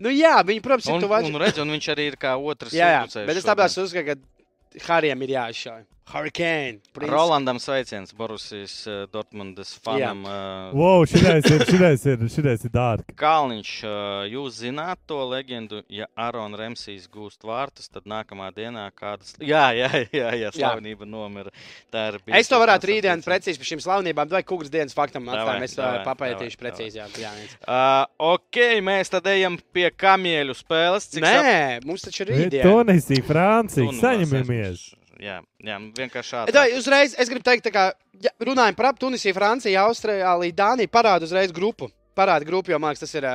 Nu, jā, viņi, protams, ir Un, tuvači. un, redz, un viņš arī ir kā otrs. Jā, jā, bet es tāpēc uzskatu, ka Harijam ir jāizšauj. Hurricane. Prince. Rolandam sveiciens, Borusijas uh, Dortmundas fanam. Uh, Wow, šitais ir, šitais ir, šitais ir dārgi. Kalniņš, uh, jūs zināt to leģendu, ja Aaron Remsijs gūst vārtus, tad nākamā dienā kādas. Jā, jā, jā, jā slavenība nomira. Tā ir Es to varētu bijusi rītdien precīzi par šīm slavenībām, vai kūgas dienas faktam atstājam. Es papētīšu davai, precīzi. Jā, jā, viens. Uh, ok, mēs tad ejam pie kamieļu spēles. Cik sap- Nē, mums taču ir rītdiena. Tunisija, Francija, saņemamies. Jā, jā, vienkārši šādi. uzreiz es gribu teikt, tā kā ja, runājam par Tunisiju, Franciju, Austrāliju, Dāniju. Parāda uzreiz grupu. Parāda grupu, jo liekas, tas ir. ā,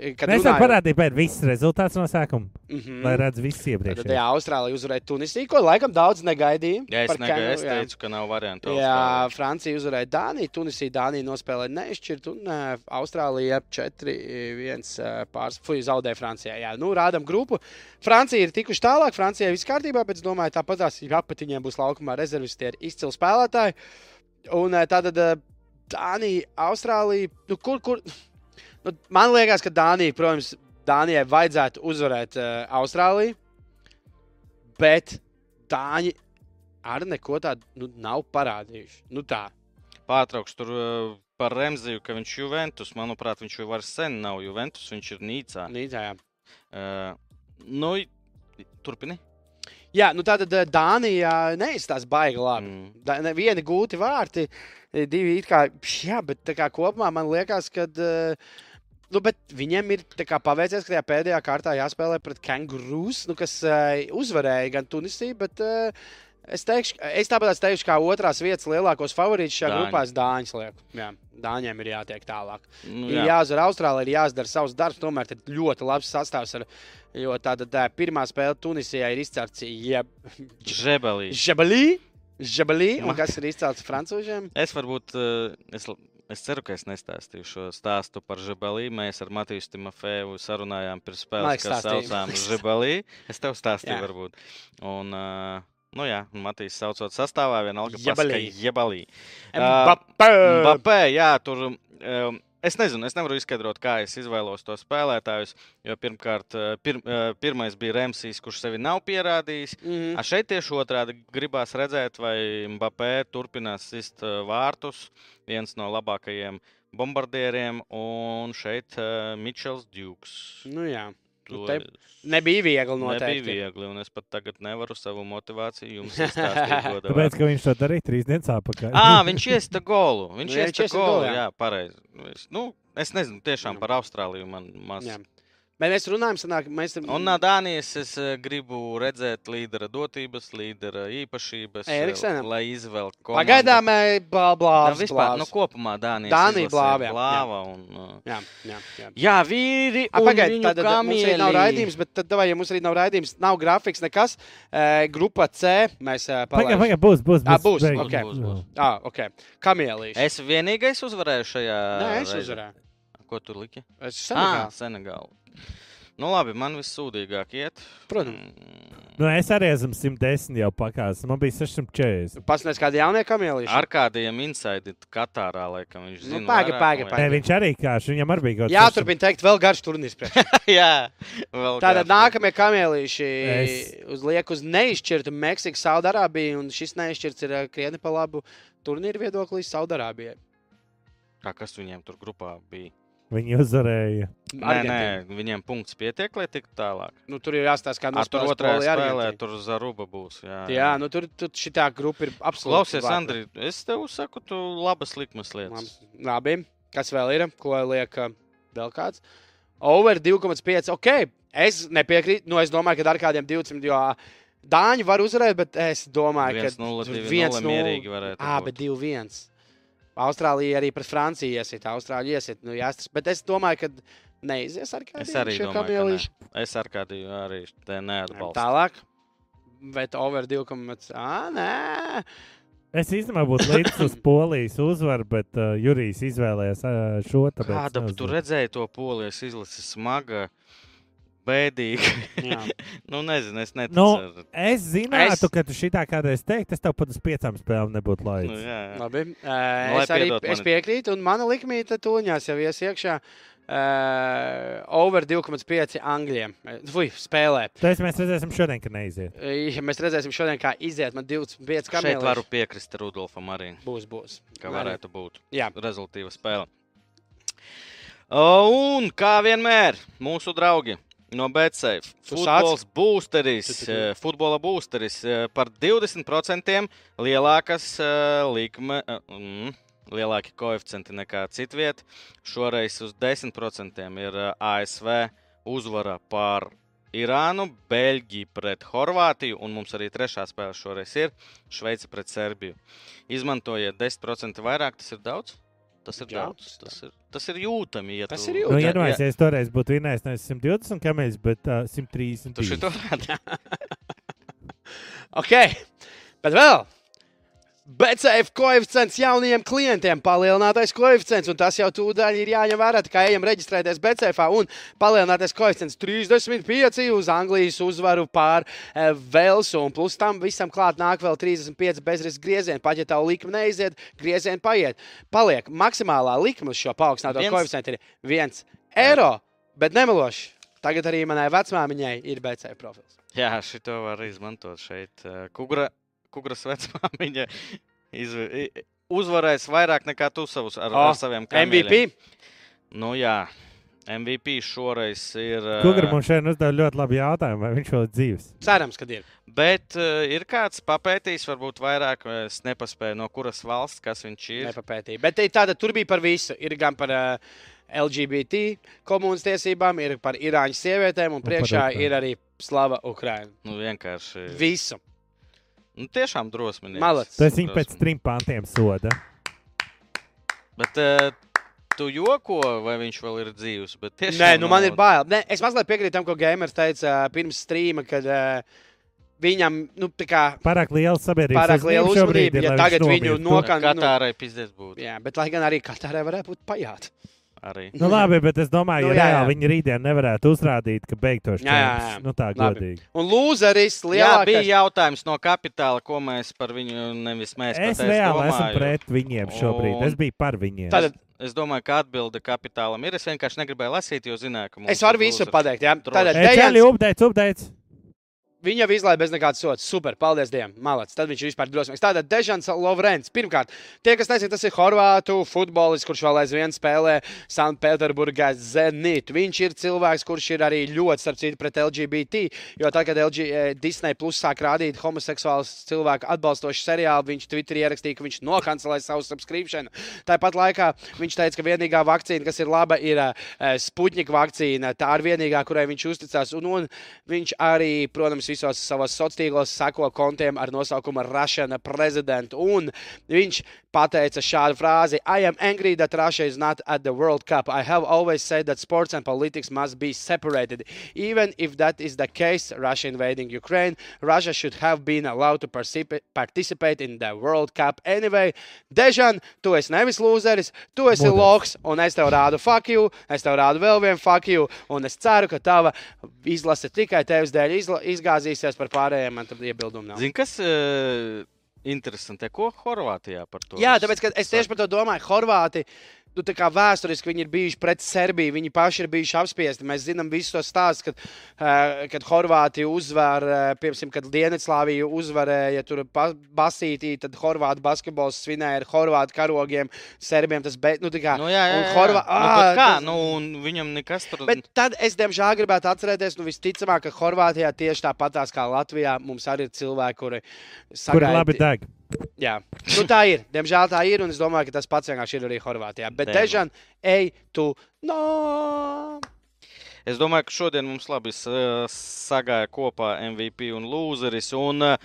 Kad Mēs varam parādīt pēc viss rezultāts no sākuma, Mm -hmm. lai redz viss Tad iepriekš. jā, Austrālija uzvarēja Tunisiju, ko laikam daudz negaidīja. Jā, es, Kenu, es jā. teicu, ka nav variantu. Jā, Francija uzvarēja Dāniju, Tunisija, Dānija nospēlēja neizšķirt, un uh, Austrālija 4-1 pārs, fuj, zaudēja Francijai. Jā, nu, rādām grupu. Francija ir tikuši tālāk, Francijai viss kārtībā, bet es domāju, tāpat tās apatiņiem būs laukumā rezervisti, tie ir izcili spēlētāji. Un uh, tātad uh, Dānija, Austrālija, nu, kur, kur, nu, man liekas, ka Dānija, protams, Dānijai vajadzētu uzvarēt uh, Austrāliju, bet Dāņi arī neko tādu nu, nav parādījuši. Nu, tā. Pārtrauks tur uh, par Remziju, ka viņš ir Juventus. Manuprāt, viņš jau vairs sen nav Juventus, viņš ir Nīcā. Nīcā, jā. Uh, nu, turpini. Jā, nu tātad eh, Dānija neizstāsta baigi labi. Mm. Da, ne, vieni gūti vārti, divi it kā, jā, bet tā kā kopumā man liekas, ka. Nu, bet viņiem ir tā kā paveicies, ka tajā pēdējā kārtā jāspēlē pret Kangurus, nu, kas uh, uzvarēja gan Tunisiju, bet uh, es teikšu, es tāpēc teikšu, kā otrās vietas lielākos favorītus šajā Dāņi. grupā es Dāņus lieku. Jā, Dāņiem ir jātiek tālāk. Nu, Ir jā. jāuzvar Austrālijā, ir jāizdara savs darbs. Tomēr ir ļoti labs sastāvs. Ar, jo tāda tā, pirmā spēle Tunisijā ir izcelts jeb, Žebelī. Žabalī. Žabalī, un kas ir izcelts francūžiem? Es varbūt, uh, es, es ceru, ka es nestāstīju šo stāstu par Žebelī. Mēs ar Matiju Timofeju sarunājām pirms spēles, kas saucām Žebelī. Es tev stāstīju, Jā. varbūt. Un, uh, nu jā, Matīs saucot sastāvā, vienalga Jebalī. pasaka Jebalī. Mbappé. Mbappé, jā, tur. Um, Es nezinu, es nevaru izskaidrot, kā es izvēlos to spēlētājus. Jo pirmkārt, eh, pir, eh, pirmais bija Remsijs, kurš sevi nav pierādījis. Mhm. A šeit tieši otrādi gribās redzēt, vai Mbappé turpinās sist eh, vārtus. Viens no labākajiem bombardieriem, un šeit Mičels Džuks. Nu, jā. To te es- Nebija viegli Nebija noteikti. viegli, un es pat tagad nevaru savu motivāciju jums izstāstīt. Tāpēc, ka viņš to darīja trīs dienas atpakaļ. Ā, viņš iesta golu. Viņš Nu, viņš iesta iesta golu, jā. jā, pareizi. Es, nu, es nezinu, tiešām Nu. par Austrāliju man maz. Jā. Mēs runājam, sanāk, mēs Un no Dānijas es eh, gribu redzēt līdera dotības, līdera īpašības, eh, Eriksenam? lai izvēl komandu. Pagaidām, blā, blā, Nu, vispār, nu, kopumā Dānijas Dānija izlase blāva, jā, un, uh, Jā, jā, jā. jā, vīri un Pagaidiet, viņu tad mums arī nav raidījums, bet tad, vai, ja mums arī nav raidījums, nav grafiks, nekas. E, grupa C mēs e, Pagaid, palaidām. pagaid, būs, būs. Ā, būs, beig- ok. Būs, būs. Ah, ok. Kamielīši. Es vienīgais uzvarēju šajā. Nē, es uzvarēju. Ko tu liki? Es Ah, senāk. Nu, labi, man vissūdīgāk iet. Protams. Mm, Nu, es arī esmu 110 jau pakāpis. Man bija 640. Pasniedz kādi jaunie kamielīši. Ar kādiem insaidi Katārā, laikam viņš Nu, zina. vairāk, paga, vai- paga. Nē, viņš arī kāds. Viņam arī bija kaut kas Jā, turpin teikt, vēl garš turnīrs. Jā, vēl Tātad kāds. nākamie kamielīši Es- uz liek uz neizšķirtu Meksiku, Saudārābiju, un šis neizšķirts ir eh, krietni pa labu turnīru viedoklī Saudārābijai. Tā, kas viņiem tur grupā bija? Viņi uzvarēja. Nē, nē, viņiem punkts pietiek, lai tiktu tālāk. Nu, tur ir jāstāsta, kā Ar tur nospēlēs otrajā Polija, spēlē tur Zaruba būs. Jā, Jā, nu tur, tur šitā grupa ir absolūti. Klausies. Andri, es tev saku, tu labas likmes lietas. Labi, kas vēl ir? Ko liek vēl kāds? Over 2,5. Ok, es nepiekrītu. Nu, es domāju, ka ar kādiem 20, jo Dāņi var uzvarēt, bet es domāju, ka 1-0, tur 2-0 mierīgi varētu Ah, būt. bet 2-1. Austrālija arī pret Franciju iesiet, Austrāļu iesiet. Nu, jāstras, bet es domāju, ka neizies ar kādiem Es arī domāju, ka nē. Es ar kādu arī te neatbalstu. Tālāk. Bet over 2,5. Ah, nē. Es īstenībā būtu līdzi uz polijas uzvaru, bet uh, Jurijs izvēlējās uh, šo tādu. Kāda tu redzēji to polijas izlasi smaga, bēdīga? Jā. nu, nezinu, es neticu. Nu, Es zinātu, Es- ka tu šitā kādreiz teikt, es tev pat uz piecām spēlēm nebūtu nu, laidis. jā, jā. Labi. Uh, lai es arī piedod es mani. piekrītu, un mana likmīte tuņās jau ies iekšā. Uh, over 2,5 angļiem. Fui, spēlē. Tāpēc mēs redzēsim šodien, ka neiziet. Ja mēs redzēsim šodien, kā iziet man 25 Šeit kamieļi. varu piekrist Rudolfam arī, Būs, būs. Arī. varētu būt Jā. rezultātīva spēle. Un kā vienmēr, mūsu draugi no BCF. Futbols būsteris, eh, futbola būsteris eh, par 20% lielākas eh, likme. mm, Lielāki koeficienti nekā citvietā. Šoreiz uz 10% ir ASV uzvara pār Irānu, Beļģiju pret Horvātiju, un mums arī trešā spēle šoreiz ir Šveice pret Serbiju. Izmantojiet 10% vairāk, tas ir daudz. Tas ir daudz. Tas ir, tas ir jūtami. Ja Tas tu- ir Nu, jūtami. iedomājieties, ja es toreiz būtu vinnējis nevis 120 kamēļus, bet uh, 130. Tu šito rādi. Ok, bet vēl. BCF koeficients jaunajiem klientiem, palielinātais koeficients, un tas jau tūdaļ ir jāņem vērā, kā ejam reģistrēties BCF. Un palielinātais koeficients 35 uz Anglijas uzvaru pār e, Velsu, un plus tam visam klāt nāk vēl 35 bezriska griezieni. Paģetā likme neiziet, griezieni paiet. Paliek maksimālā likme uz šo paaugstināto Viens- koeficientu ir 1 eiro, bet nemeloši. Tagad arī manai vecmāmiņai ir BCF profils. Jā, šito var izmantot šeit. Eh, Kugra, kugras vecmāmiņa izve- i- uzvarēs vairāk nekā tu savus ar, O, ar saviem kamieļiem. MVP. Nu jā, MVP šoreiz ir. Kugra mums šeit uzdeva ļoti labu jautājumu, vai viņš vēl ir dzīves? Cerams, ka ir. Bet uh, ir kāds papētījis, varbūt vairāk, es nepaspēju, no kuras valsts, kas viņš ir. Nepapētīja. Bet te- tātad tur bija par visu. Ir gan par uh, LGBT komunas tiesībām, ir par Irāņu sievietēm, un priekšā ir arī slava Ukraina. Nu, vienkārši. Visu. Nu, tiešām drosmīgi. Malacis. Tas viņa pēc trim pantiem soda. Bet uh, tu joko, vai viņš vēl ir dzīvs? Bet tiešām Nē, nu man nav- ir bail. Nē, es mazliet piekrītu tam, ko Gamers teica uh, pirms streama, kad uh, viņam, nu, tā kā. Pārāk liela sabiedrība. Pārāk liela uzmanība, ja tagad viņu no- Kā nokan- nu- Katārai pizdēs būtu. Jā, bet lai gan arī Katārai varētu būt pajāt. Arī. Nu, labi, bet es domāju, Nu, ja jā, jā. reāli viņi rītdien nevarētu uzrādīt, ka beigtos Jā, jā, jā. čempions. Nu, tā Labi. godīgi. Un lūzeris Jā, lielākais. bija jautājums no kapitāla, ko mēs par viņu nevis mēs. Es reāli esmu domāju. pret viņiem šobrīd. Un- Es biju par viņiem. Tātad Es domāju, ka atbilde kapitālam ir. Es vienkārši negribēju lasīt, jo zināju, ka mums es varu ir visu pateikt. Jā, tātad Dejans, updates, updates. Viņa jau izlaiž bez nekādas soda. Super, paldies Dievam. Malacis. Tad viņš ir vispār drosmīgs. Tātad Dežants Lovrens. Pirmkārt, tie, kas nezina, tas ir Horvātu futbolists, kurš vēl aizvien spēlē Sanktpēterburgā Zenit. Viņš ir cilvēks, kurš ir arī ļoti starp citu pret LGBT. Jo tad, kad LG, eh, Disney Plus sāk rādīt homoseksuālus cilvēku atbalstošu seriālu, viņš Twitterī ierakstīja, ka viņš nokancelēs savu subscription. Tāpat laikā viņš teica, ka vienīgā vakcīna, kas ir laba, ir uh, Sputnika vakcīna. Tā ir vienīgā, kurai viņš uzticās. Un, un viņš arī, protams, visos savos sociālos tīklos seko kontiem ar nosaukumu Russian President. Un viņš pateica šādu frāzi: I am angry that Russia is not at the World Cup. I have always said that sports and politics must be separated. Even if that is the case, Russia invading Ukraine, Russia should have been allowed to participa- participate in the World Cup anyway. Dežan, tu esi nevis lūzeris, tu esi Models. loks, un es tev rādu fuck you, es tev rādu vēl vienu fuck you, un es ceru, ka tava izlase tikai tevis dēļ izla- izgāzīsies par pārējiem, man tam iebildumu nav. Zini, kas uh, interesanti, ko Horvātijā par to? Jā, tāpēc es tieši par to domāju. Horvāti, nu, tā kā vēsturiski viņi ir bijuši pret Serbiju, viņi paši ir bijuši apspiesti. Mēs zinām visus tos stāstus, kad, uh, kad Horvātija uzvar, uh, piemēram, kad Dienvidslāvija uzvarēja tur pa- basītī, tad Horvātu basketbols svinēja ar Horvātu karogiem, Serbiem tas bet, nu, tā kā. Nu, jā, jā, jā. Horvā- nu, Ā, bet kā? tas- Nu, un viņam nekas tur Bet tad es, diemžēl, gribētu atcerēties, nu, visticamāk, ka Horvātijā tieši tāpatās kā Latvijā mums arī ir cilvēki, kuri Kur sagaida- labi deg? Jā, nu, tā ir. Diemžēl tā ir. Un es domāju, ka tas pats vienkārši ir arī Horvātijā. Bet. Dežan, ej, tu. No! Es domāju, ka šodien mums labi sa- sagāja kopā MVP un lūzeris. Un, uh,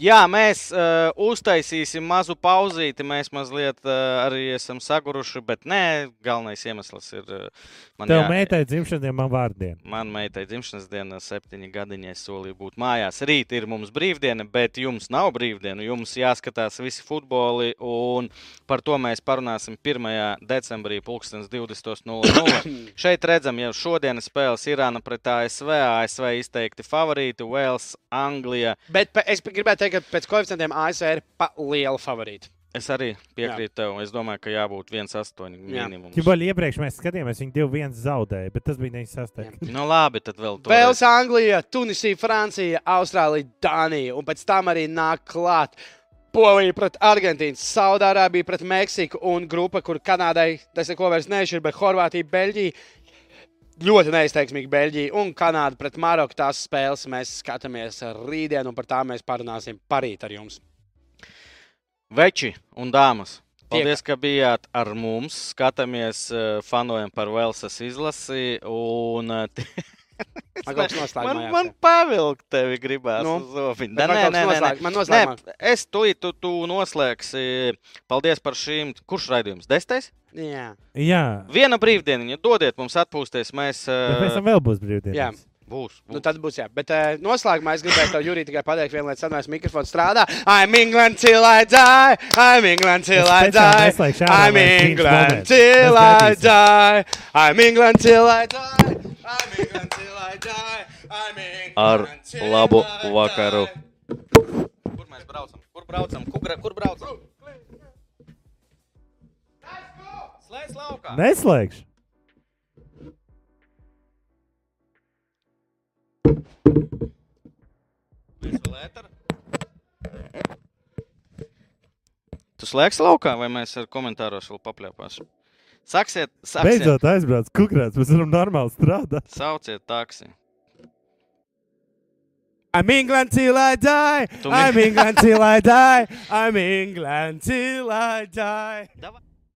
jā, mēs uh, uztaisīsim mazu pauzīti. Mēs mazliet uh, arī esam saguruši, bet nē, galvenais iemesls ir. Uh, man Tev jā- meitai dzimšanas diena, man vārdiena. Man meitai dzimšanas diena, septiņi gadiņi, es solīju būt mājās. Rīt ir mums brīvdiena, bet jums nav brīvdiena. Jums jāskatās visi futboli, un par to mēs parunāsim 1. decembrī, 20.00. Šeit redzam, jau šodienas spēles Irāna pret ASV. ASV izteikti favorīti, Wales, Anglija. Bet es gribētu teikt, ka pēc koeficientiem ASV ir pa liela favorīta. Es arī piekrītu tev. Es domāju, ka jābūt 1,8 Jā. minimums. Čibaļi iepriekš mēs skatījāmies, viņi 2-1 zaudēja, bet tas bija 96. Nu, labi, tad vēl to. Vēls, Anglija, Tunisija, Francija, Austrālija, Dānija. Un pēc tam arī nāk klāt. Polija pret Argentīnu, Saudārābija pret Meksiku un grupa, kur Kanādai tas neko vairs nešķir, bet Horvātija, Beļģija. Ļoti neizteiksmīgi Beļģija un Kanāda pret Maroku. Tās spēles mēs skatāmies rītdien, un par tām mēs parunāsim parīt ar jums. Veči un dāmas. Paldies, ka bijāt ar mums. Skatāmies, eh, fanojam par Velsas izlasi. Un, kas noslēgumā man, man pavilkt tevi gribās. Nu, Nu, zofiņu. bet man kaut kas noslēg- man noslēgumā. Nē, es tūlīt tu, tu noslēgsi. Paldies par šīm. Kurš raidījums? Desmitais? Jā, Jā, Viena brīvdiena. Dodiet mums atpūsties. Mēs bet pēc tam vēl būs brīvdienas. Jā. būs. nu būs. tad būs jā. Bet uh, noslēgumā es gribēju tev, Jurī, tikai pateikt, viena lieta, sanāks mikrofons strādā. I'm England till I die, I'm England till I die, I'm England till I die, I'm England till I die, Ar labu vakaru. Kur mēs braucam? Kur braucam? Kur, kur braucam? Slēdz laukā! Neslēgšu. Tu slēgsi laukā, vai mēs ar komentāros vēl papļāpāsim? Saksiet, saksiet, Beidzot aizbrauc kukurāts, mēs varam normāli strādāt. sauciet taksi. I'm England till I die. I'm England till I die. I'm England till I die. Davai.